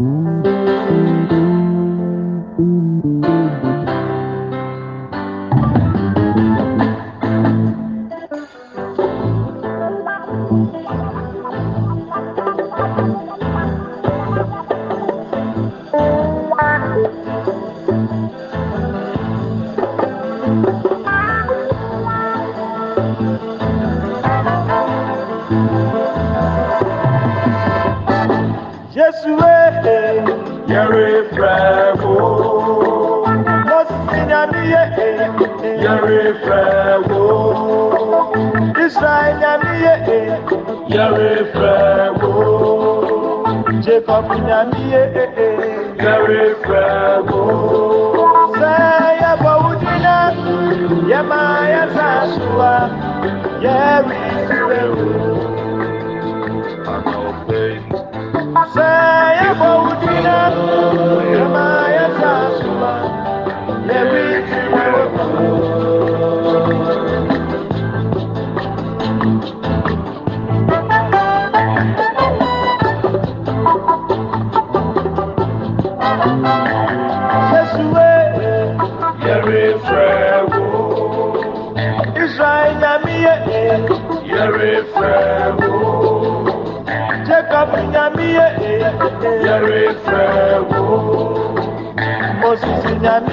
mm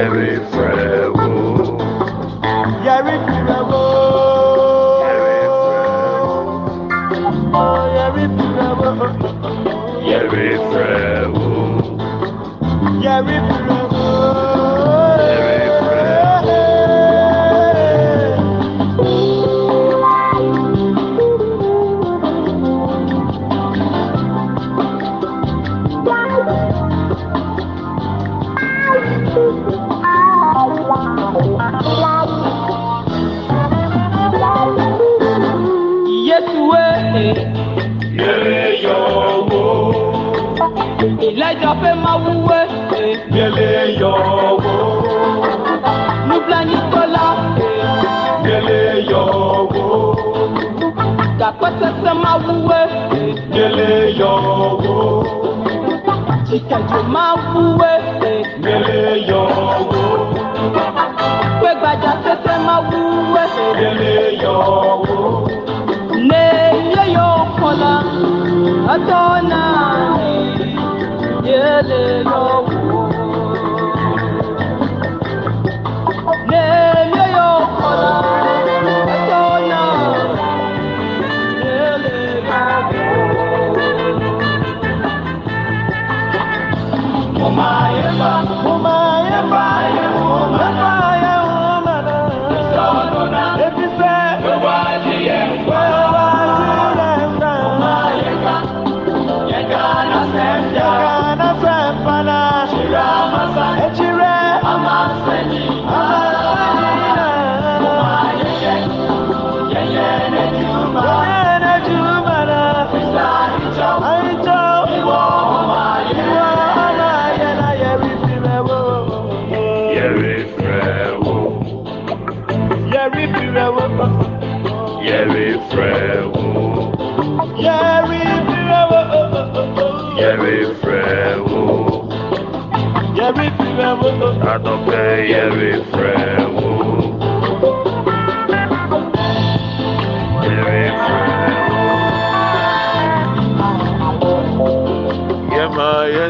Every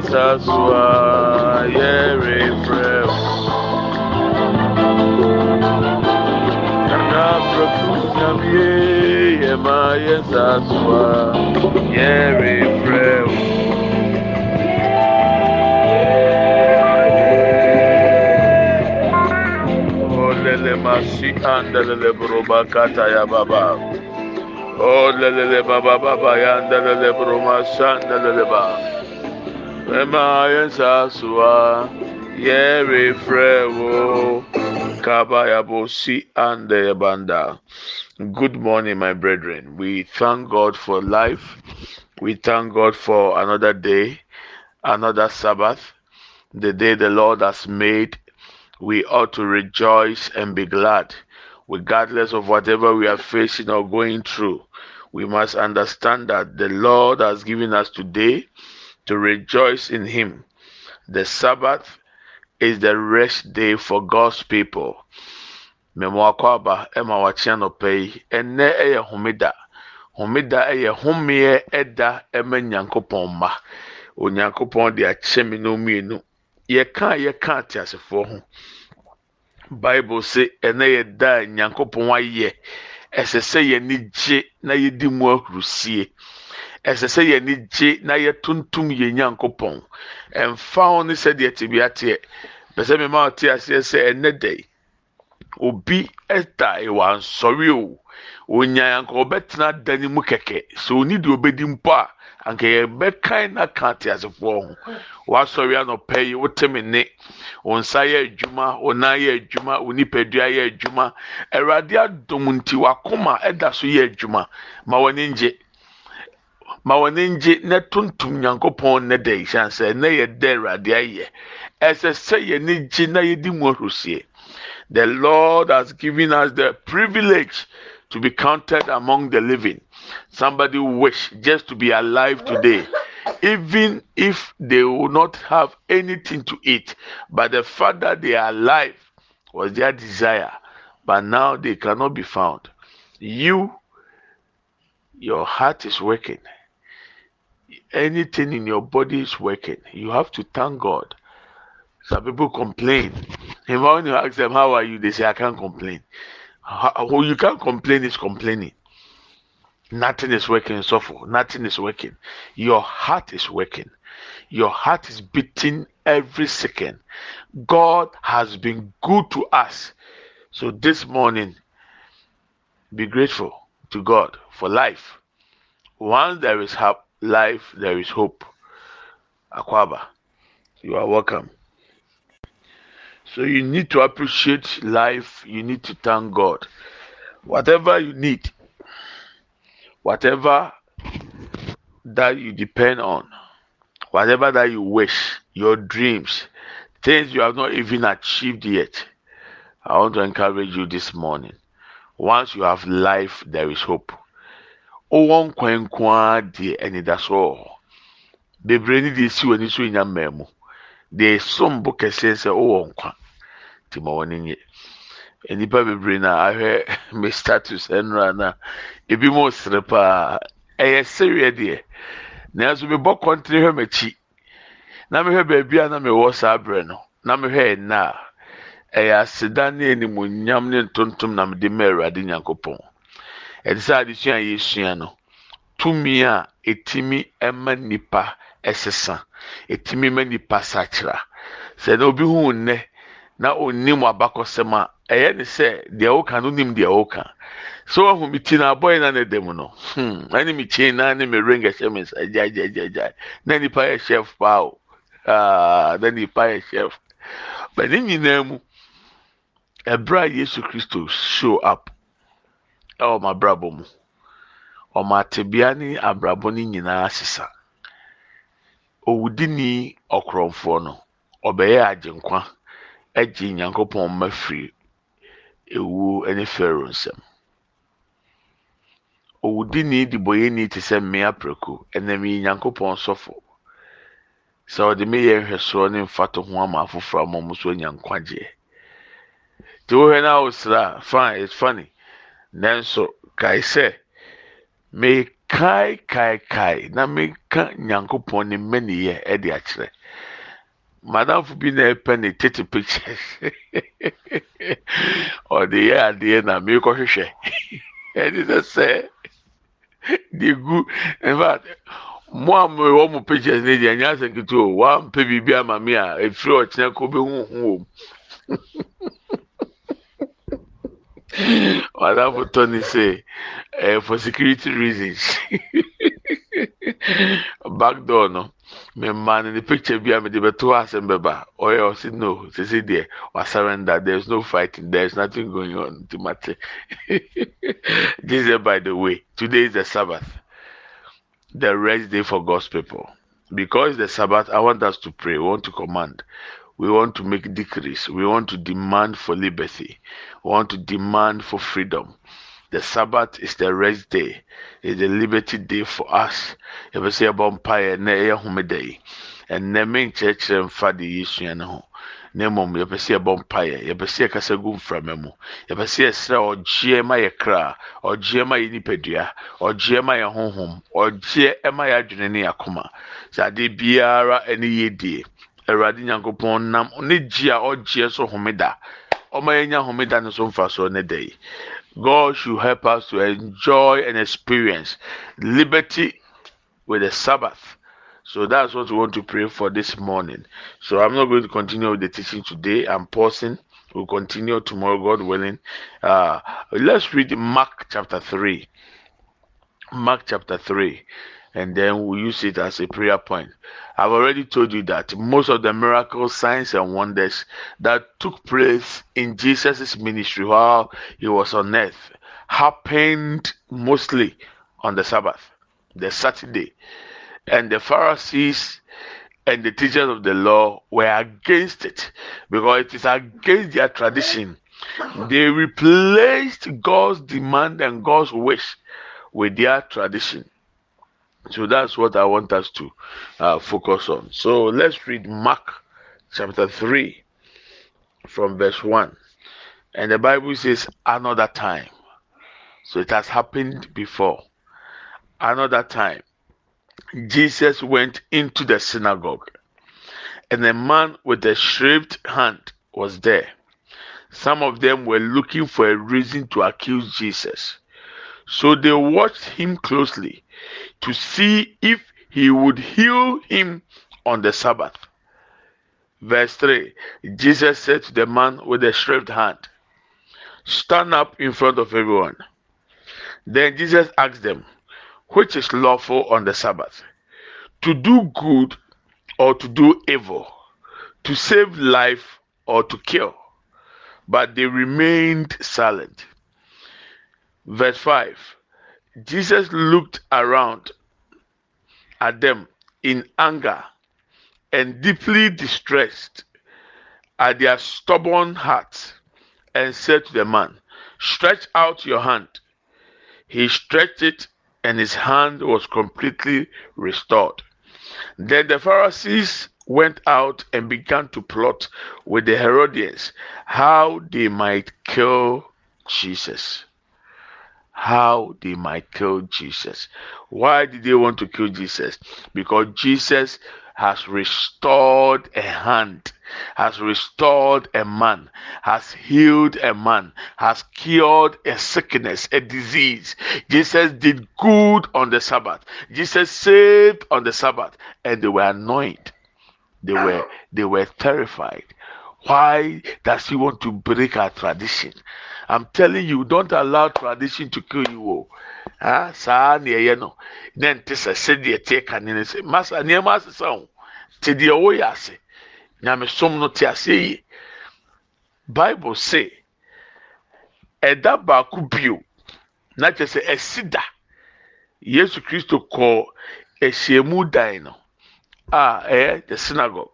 yɛnsasua yɛrefrɛ nanaprɛku nyamie yɛma yɛnsasua yɛrefrɛ olele masi andelele buroba kata ya baba olele baba baba ya andelele buroma sandelele ba Ema yensa suwa yere frewo kabaya bosi ande banda. Good morning, my brethren. We thank God for life. We thank God for another day, another Sabbath, the day the Lord has made. We ought to rejoice and be glad, regardless of whatever we are facing or going through. We must understand that the Lord has given us today to rejoice in Him. The Sabbath is the rest day for God's people. Mmemme akɔ aba ma wakyea nɔpɛ yi, ɛnnɛ yɛ homeda. Homeda yɛ homeɛ ɛda ma Nyankopɔn mma. Onyankopɔn de akyɛ me no mmienu. Yɛka yɛka ateasefoɔ ho. Bible se ɛnnɛ yɛ da a Nyankopɔn ayɛ. Ɛsɛ sɛ yɛni gye na yɛdi mu ahurusie. Ɛsɛ sɛ yɛni gye na yɛtontom yɛn nyankopɔn. Ɛmfa ho ne sɛdeɛ te bi ateɛ pɛ sɛ mema ɔte aseɛ sɛ ɛnɛ yi obi ɛta ɛwɔ ansɔre o. Onyaa anka ɔbɛtena da ne mu kɛkɛ. Sɛ oni deɛ ɔbɛdi mpo a anka yɛbɛkan na ka te asefoɔ ho. Wasɔre anɔpɛ yi wote me ne wo nsa yɛ adwuma wo nan yɛ adwuma wo nipadua yɛ adwuma. Awurade adom nti wakoma ɛda so yɛ adwuma. Ma wɔne ngye ma wɔne ngye na tuntum nyankopɔn ne da ihyɛn sɛ yɛ da awurade ayɛ. Ɛsɛ sɛ na yɛdi mu the lord has given us the privilege to be counted among the living. Somebody wish just to be alive today even if they will not have anything to eat. But the fact that they are alive was their desire but now they cannot be found. You your heart is working anything in your body is working, you have to thank God. Some people complain. And when you ask them, How are you? They say, I can't complain. Well, you can't complain is complaining. Nothing is working, so for nothing is working. Your heart is working. Your heart is beating every second. God has been good to us. So this morning, be grateful to God for life. Once there is help, life, there is hope. Akwaba, you are welcome. So you need to appreciate life. You need to thank God. Whatever you need, whatever that you depend on, whatever that you wish, your dreams, things you have not even achieved yet, I want to encourage you this morning. Once you have life, there is hope. Wowɔ nkwa nko ara deɛ anidaso wɔ hɔ. Bebree ne deɛ esi wɔ ani so nya mmaa mu. Deɛ som bo kɛseɛ sɛ wowɔ nkwa nti ma wɔn nye nnipa bebree na ahwɛ me status ɛnura na ebi mo sere paa ɛyɛ sereɛ deɛ. Nanso mebɔ kɔntere hwɛ m'akyi. Na mehwɛ baabi a na mewɔ saa berɛ no. Na mehwɛ ɛnna a ɛyɛ aseda ne animonyam ne ntontom na mede ma awurade nyankopɔn. Ɛte sɛ adesua a yɛsua no tumi a ɛtumi ma nipa ɛsesa ɛtumi ma nipa sakyera. Sɛ na obi hu nnɛ na onim abakɔsɛm a ɛyɛ ne sɛ deɛ ɔka no nim deɛ ɔka so wahu mi ti na abɔyɛ na ne dɛm no hmm ɛne mi kyen na ne mi ring ɛhyɛ mi nsa gyagyagyagyag na nipa yɛ chef paa o aa na nipa yɛ chef but ne nyinaa mu ɛbrɛ a yesu kristo show up ɛwɔ m'abrabɔ mu. Ɔmo atebea ne abrabɔ no nyinaa sesa. Owudini ɔkorɔmfoɔ no ɔbɛyɛ agyenkwa agye nyankopɔn mma firi ewu ne pharaoh nsam. Owudini de bɔyɛni te sɛ mmea prɛko ɛnam yi nyankopɔn sɔfo. Sɛ ɔde me yɛ nhwɛsoɔ ne mfato ho ama afoforɔ ama ɔmo so anya nkwagyeɛ. Te wohwɛ no a wosra fine it's funny. Nanso kae sɛ me kae na meka nyankopɔn ne mmɛniyɛ ɛde akyerɛ. Madamfo bi na ɛpɛ ne tete pictures ɔde yɛ adeɛ na mekɔhwehwɛ. Ɛde sɛ sɛ de gu in mo a mewɔ mo pictures ne deɛ ɛnyɛ asɛ nketewa biribi ama me a ɛfiri ɔkyena kɔ bɛhu ho wɔ mu. tɔ ne sɛ uh, for security reasons. Back door no. Me man in the picture bi a me de bɛto asɛm bɛba ɔyɛ ɔsi no. Sisi deɛ wa surrender. There is no fighting. There is nothing going on to mate jesus by the way today is the sabbath. The rest day for god's people. Because the sabbath i want us to pray. We want to command we want to make decrees we want to demand for liberty we want to demand for freedom the Sabbath is the rest day, is the liberty day for us. Yɛbɛ sɛ yɛbɔ mpaeɛ na ɛyɛ homeda yi. Ɛnnɛ menkyerɛkyerɛ mfa de yɛsua no ho. Na mmom yɛpɛ sɛ yɛbɔ mpaeɛ, yɛpɛ sɛ yɛkasa gu mframa mu. Yɛpɛ sɛ yɛsrɛ ɔgyeɛ ma yɛ kra, ɔgyeɛ ma yɛ nipadua, ɔgyeɛ ma yɛ honhom, ɔgyeɛ ma yɛ adwene ne yɛ akoma. Sɛ biara ɛne yɛ die. Awurade Nyankopɔn nam ne gye a ɔgyeɛ so homeda. Ɔma yɛnya homeda no so mfa so ne yi. God should help us to enjoy and experience liberty with the Sabbath. So that's what we want to pray for this morning. So I'm not going to continue with the teaching today. I'm pausing. We'll continue tomorrow, God willing. Uh, let's read Mark chapter 3. Mark chapter 3 and then we use it as a prayer point. I've already told you that most of the miracles, signs, and wonders that took place in Jesus' ministry while he was on earth happened mostly on the Sabbath, the Saturday. And the Pharisees and the teachers of the law were against it because it is against their tradition. They replaced God's demand and God's wish with their tradition. So that's what I want us to uh, focus on. So let's read Mark chapter 3 from verse 1. And the Bible says, another time. So it has happened before. Another time, Jesus went into the synagogue, and a man with a shaved hand was there. Some of them were looking for a reason to accuse Jesus. So they watched him closely to see if he would heal him on the Sabbath. Verse 3 Jesus said to the man with the shriveled hand, Stand up in front of everyone. Then Jesus asked them, Which is lawful on the Sabbath? To do good or to do evil? To save life or to kill? But they remained silent. Verse 5 Jesus looked around at them in anger and deeply distressed at their stubborn hearts and said to the man, Stretch out your hand. He stretched it, and his hand was completely restored. Then the Pharisees went out and began to plot with the Herodians how they might kill Jesus how they might kill Jesus. Why did they want to kill Jesus? Because Jesus has restored a hand, has restored a man, has healed a man, has cured a sickness, a disease. Jesus did good on the Sabbath. Jesus saved on the Sabbath, and they were annoyed. They were they were terrified. Why does he want to break our tradition? I'm telling you, don't allow tradition to kill you. Oh. Ah, saa na ɛyɛ no. Na nte sɛ sɛdeɛ teɛ ka ne sɛ masa nneɛma asesa ho te deɛ wɔyɛ ase. Nyamesom no te ase yie bible say ɛda baako bio na kyerɛ sɛ ɛsi da. Yesu kristo kɔɔ ahyiamu dan no a ɛyɛ the synagogue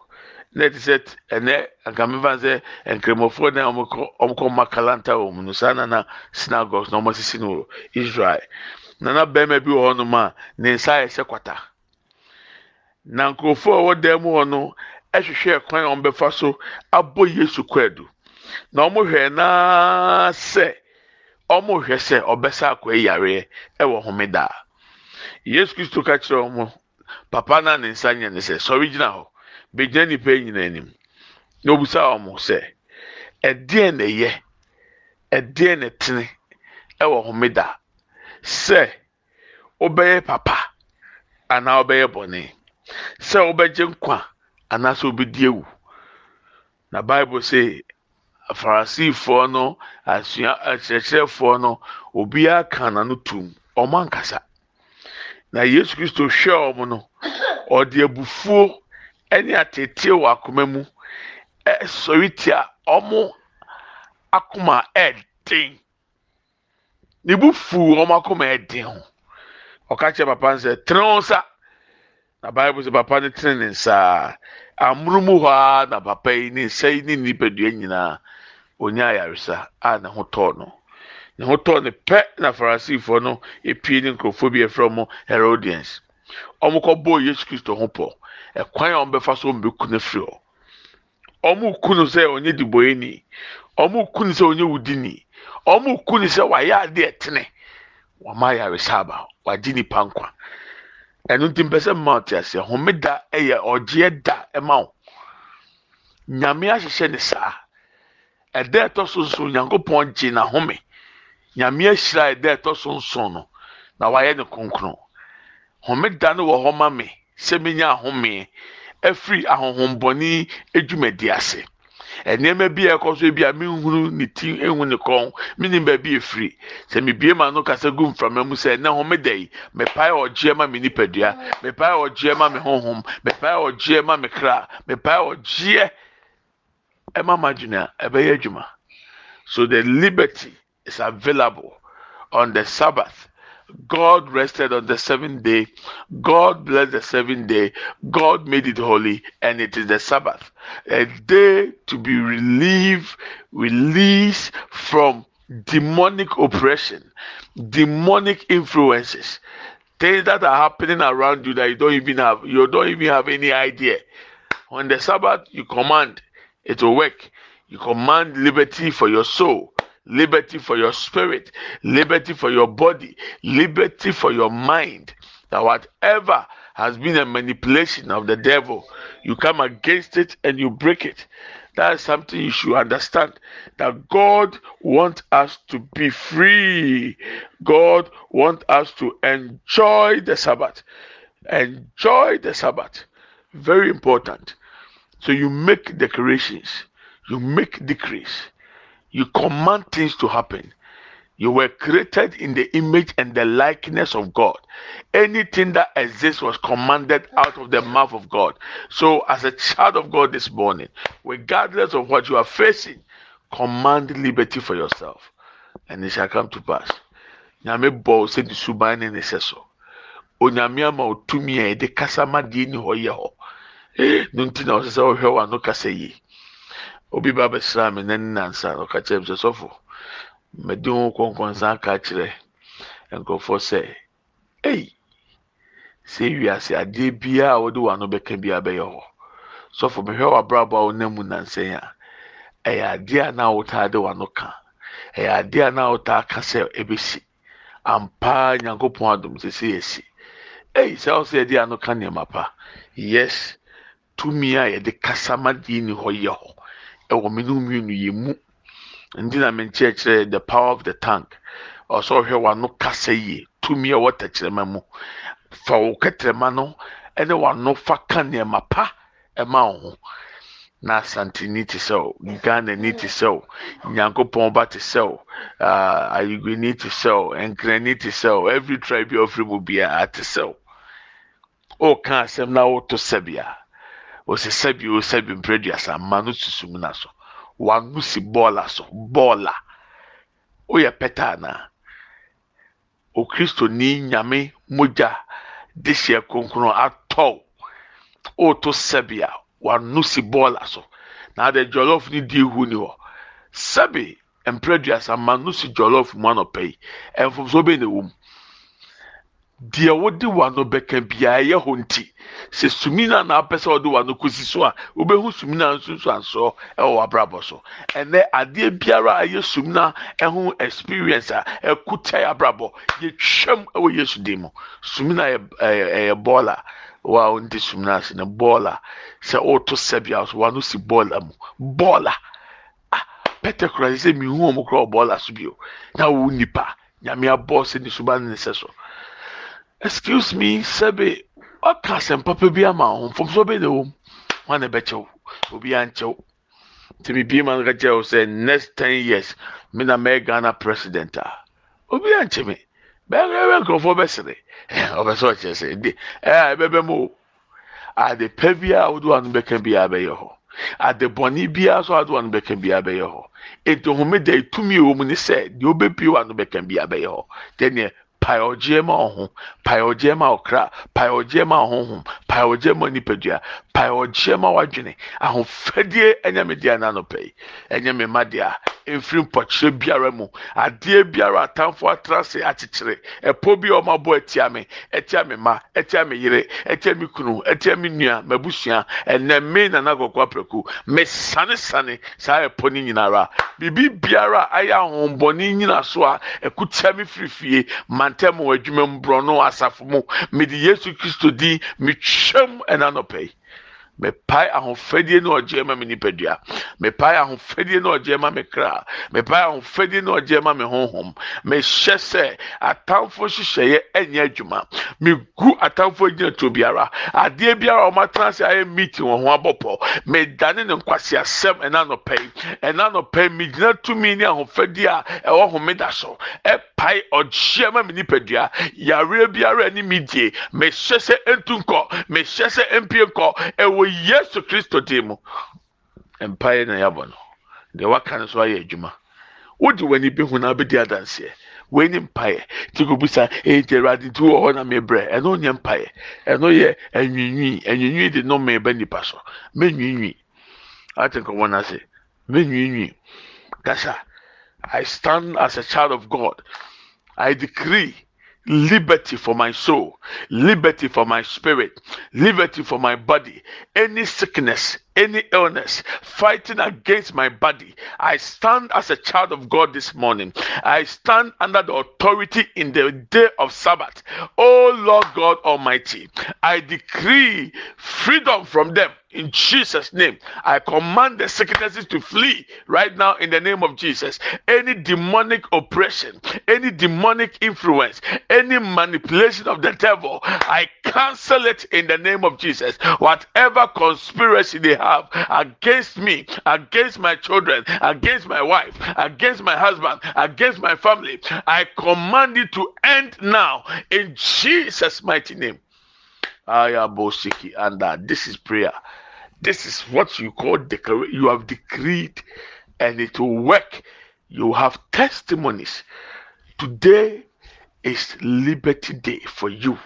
na ɛte sɛ ɛnɛ nkamefa sɛ nkramofoɔ na ɔmokɔ makalanta wɔ mu no saa na na synagogues na ɔmosisi no israel. Na bɛrima bi wɔ hɔnom a ne nsa ayɛ sɛ kwata. Na nkurɔfoɔ a wɔwɔ dan mu hɔ no ɛhwehwɛ kwan a wɔbɛfa so abɔ yesu kwaadu na wɔhwɛ naa sɛ wɔhwɛ sɛ ɔbɛsa akɔ yareɛ ɛwɔ homeda. Yesu kristo ka kyerɛ wɔn papa na ne nsa nyɛ ne sɛ. Sɔre gyina hɔ. Begyina nipa nyinaa anim. Na obusa wɔn sɛ ɛdeɛn na ɛyɛ ɛdeɛn na ɛtene ɛwɔ homeda sɛ wobɛyɛ papa anaa wobɛyɛ bɔne. Sɛ wobɛgye nkwa anaasɛ wobɛdi ewu na bible sɛ farisifoɔ no asua akyerɛkyerɛfoɔ no obiara ka n'ano tum ɔmo ankasa. Na yesu kristo hwɛ wɔn no ɔde abufuo ɛne atete wɔ akoma mu. Ɛsɔre tia ɔmo akoma ɛɛden ne bu fu wɔn akoma ɛden ho. Ɔka kyerɛ papa sɛ tene wɔn nsa. Na bible sɛ papa no tene ne nsa. Amurumu hɔ ara na papa yi ne nsa yi ne nipadua nyinaa onyaa ayaresa a ne ho tɔɔ no. Ne ho tɔɔ no pɛ na farisifoɔ no epie ne nkurɔfoɔ bi efrɛ mo herodians. Wɔn kɔ bɔɔ yesu kristo ho pɔ. Ɛkwan a wɔn bɛfa so wɔn bɛku no firi hɔ. Wɔn ku sɛ ɔnyɛ diboeni wɔn ku sɛ ɔnyɛ wudini. Wɔn ku sɛ wayɛ adeɛ tene wɔn ayaresa aba wagye nipa nkwa. Ɛno nti mpɛ sɛ mma ɔte aseɛ. Homeda yɛ ɔgyeɛ da ma wo. Nyame ahyehyɛ ne saa. Ɛda ɛtɔ so nso nyankopɔn gye n'ahome. Nyame ahyira ɛda ɛtɔ so nson no na wayɛ ne kronkron. Homeda no wɔ hɔ ma me. Sɛ menya ahome afiri ahohombɔne adwumadi ase. Nneɛma bi a ɛkɔ so bi a menhunu ne ti ehu ne kɔn menim baabi efiri sɛ mebie ma no kasa gu mframa mu sɛ ɛnɛ homeda yi mepae ɔgyeɛ ma me nipadua mepae ɔgyeɛ ma me honhom mepae ɔgyeɛ ma me kra mepae ɔgyeɛ. Ɛma ma adwene a ɛbɛyɛ adwuma. So the liberty is available on the sabbath God rested on the seventh day. God blessed the seventh day. God made it holy, and it is the Sabbath, a day to be relieved, released from demonic oppression, demonic influences, things that are happening around you that you don't even have, you don't even have any idea. On the Sabbath, you command it will work. You command liberty for your soul liberty for your spirit, liberty for your body, liberty for your mind. That whatever has been a manipulation of the devil, you come against it and you break it. That is something you should understand. That God wants us to be free. God wants us to enjoy the Sabbath. Enjoy the Sabbath. Very important. So you make declarations, you make decrees you command things to happen. You were created in the image and the likeness of God. Anything that exists was commanded out of the mouth of God. So, as a child of God this morning, regardless of what you are facing, command liberty for yourself, and it shall come to pass. Nyame bɔ sɛ ne suban ne ne sɛ so. Onyame ama a yɛde kasa ma ni hɔ yɛ hɔ. Eh, no nti na ɔsɛ sɛ ɔhwɛ w'ano kasa yie. Obi ba bɛsra me na nansa na ɔka kyerɛ me sɛ sɔfo mɛde ho kɔnkɔnsa aka kyerɛ nkurɔfoɔ sɛ ei sɛ wiase adeɛ biara a wɔde w'ano bɛka biara bɛyɛ hɔ sɔfo mehwɛ w'abrabɔ a wonam mu nansɛn a ɛyɛ adeɛ a na wotaa de w'ano ka. Ɛyɛ adeɛ a na wotaa ka sɛ ɛbɛsi ampa nyankopɔn adom sɛ sɛ yɛsi. Ei sɛ wo yɛde ano ka nneɛma pa yes tumi a yɛde kasa ma deɛ ni hɔ yɛ hɔ. Ɛwɔ me no mmienu yɛ mu nti na menkyerɛkyerɛ the power of the tank ɔsɛ ɔhwɛ w'ano kasa yie tumi a ɛwɔ tɛkyerɛma mu. Fa wo kɛtɛrɛma no ɛne w'ano fa ka nneɛma pa ɛma wo ho. Na asante ni te sɛ o ghana ni te sɛ o nyankopɔn ba te sɛ o ah, ayigwe ni te sɛ o nkran ni te sɛ o every tribe bi ɔfiri mu biara te sɛ o ɔka asɛm na ɔto sɛbea osisa bi osa bi mpere mma no susu mu na so. Wano si bɔɔla so bɔɔla oyɛ pɛta ana okristo ni nyame mogya de hyɛ kronkron atɔw oto sɛbia wano si bɔɔla so. Na ade jɔlɔf ni di ihu ni hɔ sɛbi mpere mma no si jɔlɔf mu anɔpɛ yi ɛnfomso bɛ na ɛwɔ mu deɛ wode wano bɛka biara ɛyɛ hɔ nti sɛ sumina na apɛ sɛ ɔde wano kɔsi so? A wobɛhu sumina nsunsu ansɔ ɛwɔ w'abrabɔ so ɛnɛ adeɛ biara a ɛyɛ sumina ɛho experience a ɛkuta abrabɔ yɛtwam ɛwɔ yesu dim mu sumina yɛ ɛyɛ bɔɔla wa wɔnte sumina ase no bɔɔla sɛ ɔreto sɛbi a so wano si bɔɔla mu bɔɔla pɛtɛ kura sɛ mihu wɔn kura wɔ bɔɔla so bio na wo nipa. Nyame abɔ sɛ excuse me sɛbi ɔka asɛm papa bi ama ho mfomso bɛ na wɔm wɔn na bɛkyɛw obi ankyɛw. Tèmi bie ma no ka kyerɛw sɛ next ten years mi na mɛ ghana president a. Obi ankyɛ mi bɛyɛ bɛ nkurɔfoɔ bɛsere. Ɔbɛ sɛ ɔkyerɛ sɛ de ɛɛ ɛbɛbɛ mu o. Ade pɛ bi a wɔde wɔn bɛka bi a bɛyɛ hɔ. Ade bɔnne bi a so wɔde wɔn bɛka bi a bɛyɛ hɔ. Etu homeda etumi wɔ mu ne sɛ deɛ ɔbɛpie wɔn bɛka bi a bɛyɛ hɔ. Deɛ pae ɔgyeɛ ma ɔho pae ɔgyeɛ ma ɔkra pae ɔgyeɛ ma ɔhohom pae ɔgyeɛ ma nipadua. Pae ɔgyeɛ ma wadwene. Ahofadie ɛnyɛ me deɛ n'anɔpɛ yi. Ɛnyɛ me ma deɛ mfiri mpɔkyerɛ biara mu. Adeɛ biara atamfo atra se akyekyere. Ɛpɔ bi a ɔmo abɔ ɛtia me. Ɛtia me ma. Ɛtia me yere. Ɛtia me kunu. Ɛtia me nua m'abusua. Ɛnɛ me nana kɔkɔ apɛku me sane sane saa ɛpɔ ne nyinara. Biribi biara ayɛ ahombɔne nyina so a ɛkutia me firi fie. Mantam wɔ adwuma mu borɔno asafo mu. Mede yesu kristo di metwam ɛna nɔpɛ yi mepae ahofadie na ɔgye ma me nipadua. Mepae ahofadie na ɔgye ma me kra. Mepae ahofadie na ɔgye ma me honhom. Mehyɛ sɛ atamfo hyehyɛeɛ ɛnyɛ adwuma. Megu atamfo gyina to biara. Adeɛ biara a wɔatena ase ayɛ meeting wɔ ho abɔpɔ. Medane ne nkwaseasɛm ɛna nɔpɛ yi ɛna nɔpɛ yi megyina tumi ne ahofadie a ɛwɔ homeda so. Ɛpae ɔgye ma me nipadua. Yareɛ biara ani mi die. Mehyɛ sɛ ɛntu nkɔ. Mehyɛ sɛ ɛmpie nkɔ. Ɛwɔ yesu kristo din mu. Mpaeɛ na yɛabɔ no. Deɛ waka no so ayɛ adwuma. Wode w'ani bɛhu na abɛdi adanseɛ. Ne mpaeɛ. Nti kɔbisa ɛgye awurade nti wɔ hɔ na mebrɛ. Ɛno nyɛ mpaeɛ. Ɛno yɛ anwinwi anwinwi de no meba nipa so. Mɛnwinwi ate nkɔmmɔ no ase. Mɛnwinwi kasa i stand as a child of god. I decree liberty for my soul, liberty for my spirit, liberty for my body. Any sickness, any illness fighting against my body, I stand as a child of God this morning. I stand under the authority in the day of Sabbath. Oh Lord God Almighty, I decree freedom from them in Jesus' name. I command the sicknesses to flee right now in the name of Jesus. Any demonic oppression, any demonic influence, any manipulation of the devil, I cancel it in the name of Jesus. Whatever conspiracy they have against me, against my children, against my wife, against my husband, against my family, I command it to end now in Jesus' mighty name. Ayabosiki, and this is prayer. This is what you call declare. You have decreed, and it will work. You have testimonies. Today is Liberty Day for you.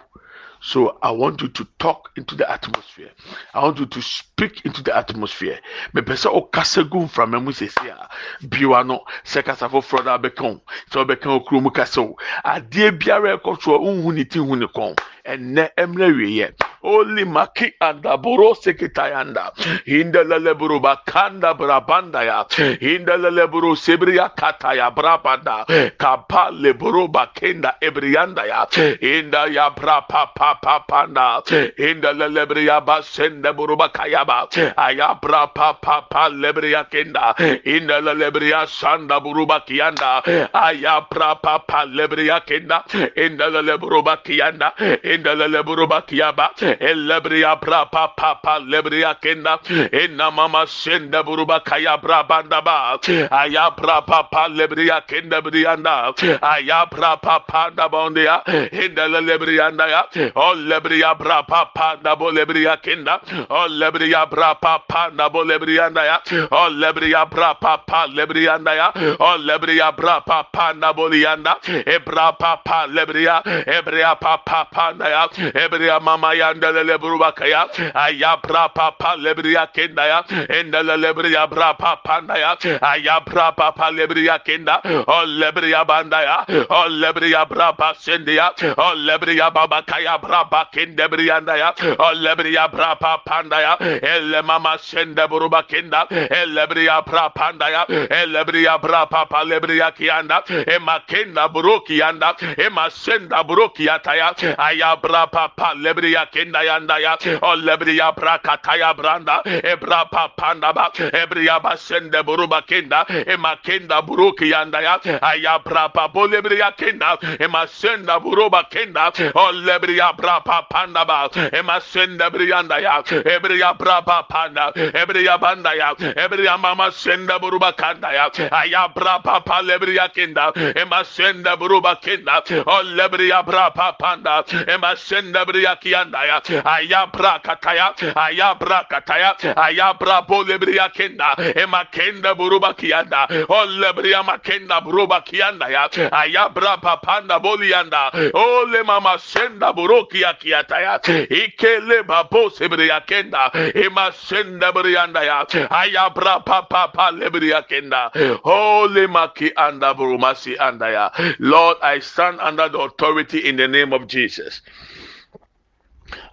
So I want you to talk into the atmosphere. I want you to speak into the atmosphere. Me pese o kasa gu mframa mu sesi a biwa no se kasa foforɔ da bɛka so bɛka okuro mu kasa o. Adeɛ biara ɛkɔ so a unhu ne ti hu ne kɔn ɛnɛ ɛmrɛ wieyɛ Oli maki anda boro sekitayanda. Hindelele buru bakanda brabanda ya. Hindelele buru sebriya kataya brabanda. Kapa le buru bakenda ebrianda ya. Inda ya brapa papa panda. Hindelele briya basende buru bakayaba. Aya brapa papa lebriya kenda. Hindelele briya sanda buru bakiyanda. Aya brapa papa lebriya kenda. Hindelele buru bakiyanda. Hindelele buru bakiyaba elebria bra pa pa pa lebria kenda. Enna mama senda buruba kaya bra banda ba. Aya bra pa pa lebria kenda brianda aya bra pa pa da bondia enda lebrianda ya. O lebria bra pa pa da bo lebria kenda. O lebria bra pa pa da bo lebrianda ya. O lebria bra pa pa lebrianda ya. O lebria bra pa pa da bo lianda ebra pa pa lebria. Ebria pa pa pa da ya. Ebria mama ya ondelele buruba kaya ayabra papa lebriya kenda ya endele lebriya bra papa na ya ayabra papa lebriya kenda. O lebriya banda ya o lebriya bra pa sende ya o lebriya baba kaya bra pa kende briya ya o lebriya bra papa na ya elle mama sende buruba kenda elle briya bra panda ya elle briya bra papa lebriya kianda e makenda buruki yanda e masenda buruki yataya ayabra papa lebriya kenda yanda ya o lebriya bra kataya branda ebra panda ba ebriya basende buruba kenda e makenda buruki yanda ya ayabra papa lebriya kenda e masenda buruba kenda o lebriya bra panda ba e masenda briyanda ya ebriya bra panda ebriya banda ya ebriya mama senda buruba kanda ya ayabra papa lebriya kenda e masenda buruba kenda o lebriya bra panda e masenda briya kianda ya ayabra kataya ayabra kataya ayabra bolebria kenda ema kenda buruba kianda olebria makenda buruba kianda ya ayabra papanda bolianda ole mama senda buruki ya kiata ya ikele babo sebria kenda ema senda brianda ya ayabra papa pa lebria kenda ole maki anda burumasi anda ya. Lord i stand under the authority in the name of jesus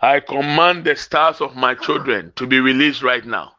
I command the stars of my children to be released right now.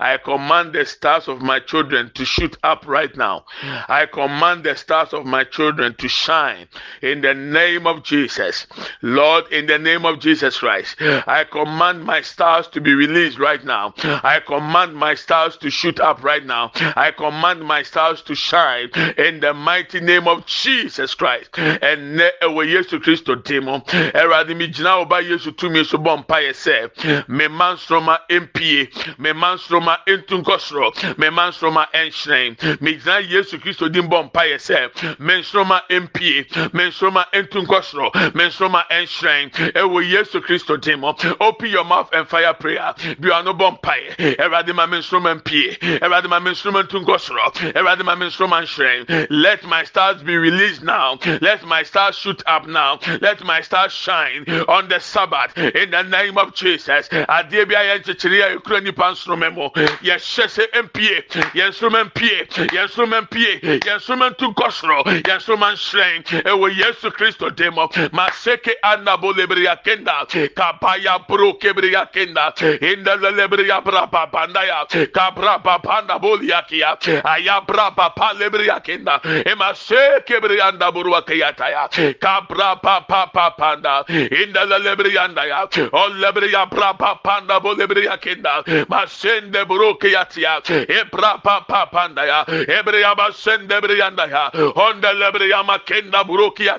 I command the stars of my children to shoot up right now. Hmm. I command the stars of my children to shine in the name of Jesus. Lord, in the name of Jesus Christ, I command my stars to be released right now. I command my stars to shoot up right now. I command my stars to shine in the mighty name of Jesus Christ. And ɛwɔ Yesu Kristo demo. Ɛwurade mi gyina ɔba Yesu tumi so bɔ mpa yɛ sɛ, me mansoroma mpie, me mansoroma nsoroma ntu nkɔ soro. Mɛma nsoroma nhyerɛn. Megyina yesu kristo di mbɔ mpa yɛ sɛ me nsoroma mpie. Me nsoroma ntu nkɔ soro. Nsoroma nhyerɛn. Ɛwɔ yesu kristo din mu. Open your mouth and fire prayer. Bi ano bɔ mpa yɛ ɛwurade ma me nsoroma mpie. Ɛwurade ma me nsoroma ntu nkɔ soro. Ma me nsoroma nhyerɛn. Let my stars be released now. Let my stars shoot up now. Let my stars shine on the sabbath. In the name of jesus. Adeɛ bi a yɛ nkyekyere a ekura nipa nsoroma mu yɛhyɛ sɛ mpie yɛn nsoroma mpie. Yɛn nsoroma mpie. Yɛn nsoroma ntu nkɔ soro yɛn nsoroma nhyerɛn. Ɛwɔ yesu kristo dim maseke anabo lebriya kenda kapaya bro kebriya kenda inda lebriya bra papanda ya kabra papanda bolia kia aya bra papa lebriya kenda emase kebriya anda burwa kiyata kabra papa papanda inda lebriya anda ya o lebriya bra papanda bo lebriya kenda masende buruke yatia ebra papa panda ya ebreya basende breyanda ya onda lebreya makenda buruki ya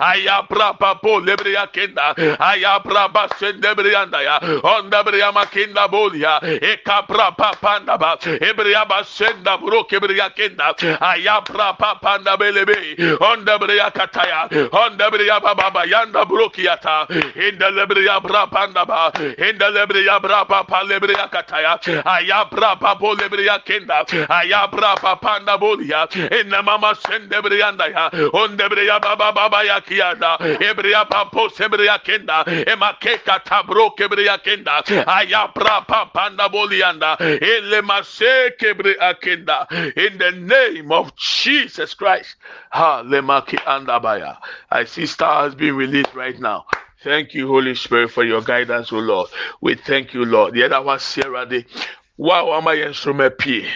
aya bra papo lebreya kenda aya bra basende breyanda ya onda breya makenda bolia eka bra papanda ba ebreya basenda buruke breya kenda aya bra papanda belebe onda breya kataya onda breya baba yanda buruki yata inda lebreya bra panda ba inda lebreya bra papa lebreya kataya ayabra babo lebriya kenda. Ayabra papanda bolia. Enna mama sende briyanda ya onde briya baba baba ya kiyanda ebriya papo sebriya kenda. Emakeka tabro kebriya kenda. Ayabra papanda bolianda ele mase kebriya kenda. In the name of Jesus Christ. Ha I see stars being released right now Thank you, Holy Spirit, for your guidance, O Lord. We thank you, Lord. The other one, Sarah, wo a wama yɛn nsoroma pie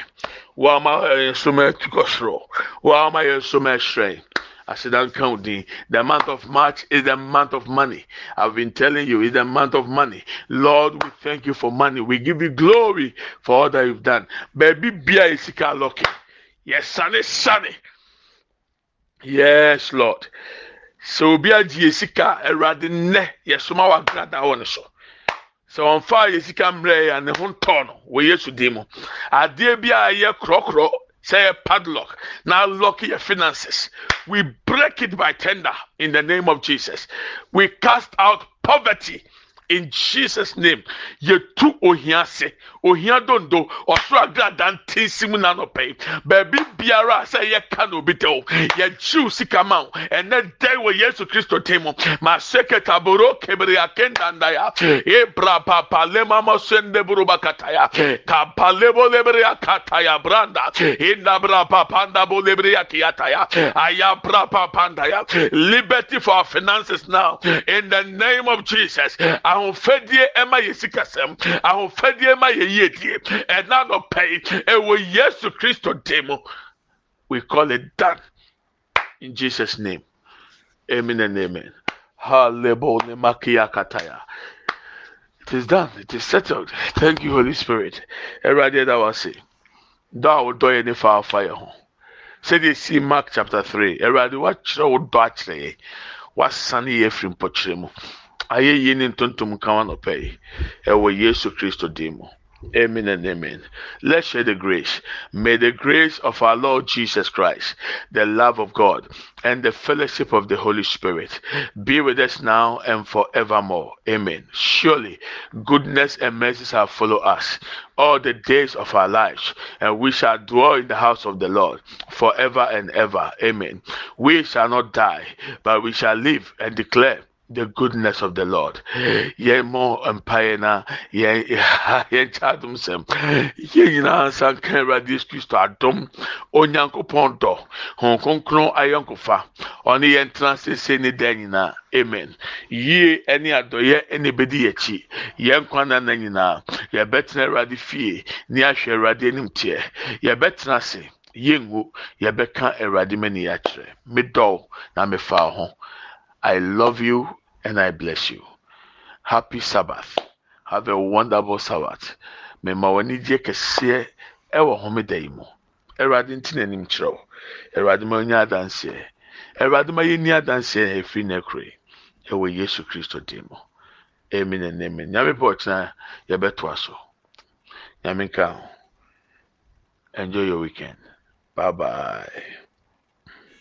wo a wama yɛn nsoroma tukɔ soro wo a wama yɛn nsoroma hyerɛn Asidan counting. The month of March is the month of money. I've been telling you, it's the month of money. Lord, we thank you for money. We give you glory for all that you've done. Baby, be a. Yes, sunny, sunny. Yes, Lord. So obi agye sika awurade nnɛ yɛsoma wa grada wɔ ne so. Sɛ ɔnfa yɛ sika mmerɛ yɛ ne ho ntɔ no wɔ yesu din mu. Adeɛ bi a yɛ korɔkorɔ sɛ yɛ padlock na lock your finances. We break it by tender in the name of jesus. We cast out poverty in jesus name yɛtu ohia se ohia dondo ɔsoro agrada ntensi mu nanɔpɛ baabi biara a sɛ yɛka na obi tɛ o yɛkyiw sika ma o. Ɛnɛ dɛn wɔ yesu kristo tem mu ma seke taboro kebere akendandaya ebra papa lema mo sende buruba kataya kapalebo lebere akataya branda. Indabra papa ndabo lebere akiyataya ayabra papa ndaya liberty for our finances now. In the name of jesus ahofadie ɛma yɛ sikasɛm ahofadie ɛma yɛ yiedie ɛna no pɛyi ɛwɔ yesu kristo dim we call it done. In jesus name. Amen and amen. Hallelujah makia kataya. It is done. It is settled. Thank you holy spirit. Ɛwurade ɛda wa se dɔ a wodɔ yɛ ne fa afa yɛ ho. Sɛdeɛ si mark chapter three. Ɛwurade wakyerɛ wo dɔ akyerɛ yɛ wasane yɛ firi mpɔkyerɛ mu ayɛ yie ne ntontom nkawa nɔpɛ yi ɛwɔ yesu kristo dim mu Amen and amen. Let's share the grace. May the grace of our Lord Jesus Christ, the love of God, and the fellowship of the Holy Spirit be with us now and forevermore. Amen. Surely, goodness and mercy shall follow us all the days of our lives, and we shall dwell in the house of the Lord forever and ever. Amen. We shall not die, but we shall live and declare the goodness of the Lord. Yɛn mo mpaeɛ na yɛn yɛn kyɛ adum sɛm. Yɛn nyinaa nsa nka Awurade Yesu Kristo adum. Onyankopɔn dɔ. Hɔn kronkron ayɔnkofa. Ɔne yɛn tena sese ne dan nyinaa. Amen. Yie ɛne adɔyɛ ɛna ebedi yɛn akyi. Yɛn kwan na nyinaa. Yɛbɛtena Awurade fie. Ne ahwɛ Awurade anim teɛ. Yɛbɛtena ase. Yɛngu. Yɛbɛka Awurade mani akyerɛ. Medɔw na mefa ho. I love you and I bless you. Happy Sabbath. Have a wonderful Sabbath. Mema w'ani gye kɛseɛ ɛwɔ homeda yi mu. Awurade nti n'anim. Awurade ma onye adanseɛ. Awurade ma yɛnni adanseɛ efiri n'ekure. Ɛwɔ Yesu Kristo din mu. Amen and amen. Nyame pɛ ɔkyena yɛbɛtoa so. Nyame nka. Enjoy your weekend. Bye bye.